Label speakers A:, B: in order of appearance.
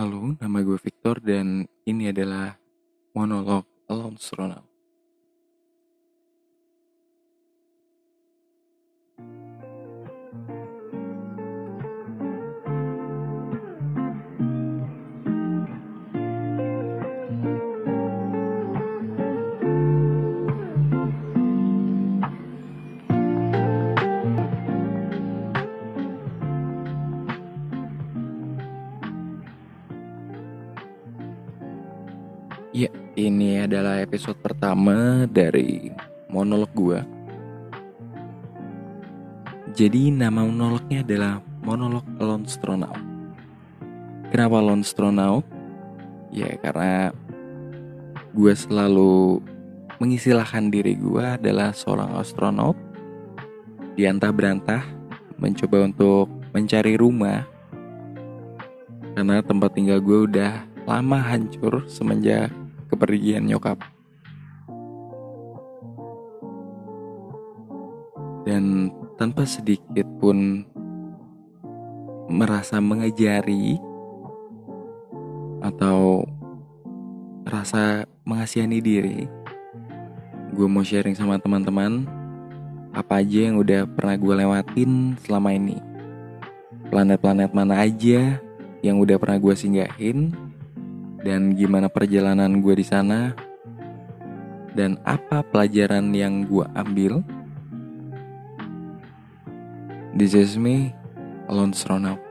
A: Halo, nama gue Victor dan ini adalah monolog Alone Astronaut. Ya, ini adalah episode pertama dari monolog gue. Jadi nama monolognya adalah monolog Alone Astronaut. Kenapa Alone Astronaut? Ya karena gue selalu mengistilahkan diri gue adalah seorang astronot di antah berantah mencoba untuk mencari rumah karena tempat tinggal gue udah lama hancur semenjak kepergian nyokap. Dan tanpa sedikit pun merasa mengejari atau rasa mengasihani diri, gue mau sharing sama teman-teman apa aja yang udah pernah gue lewatin selama ini. Planet-planet mana aja yang udah pernah gue singgahin dan gimana perjalanan gue di sana dan apa pelajaran yang gue ambil. This is me, Alone Astronaut.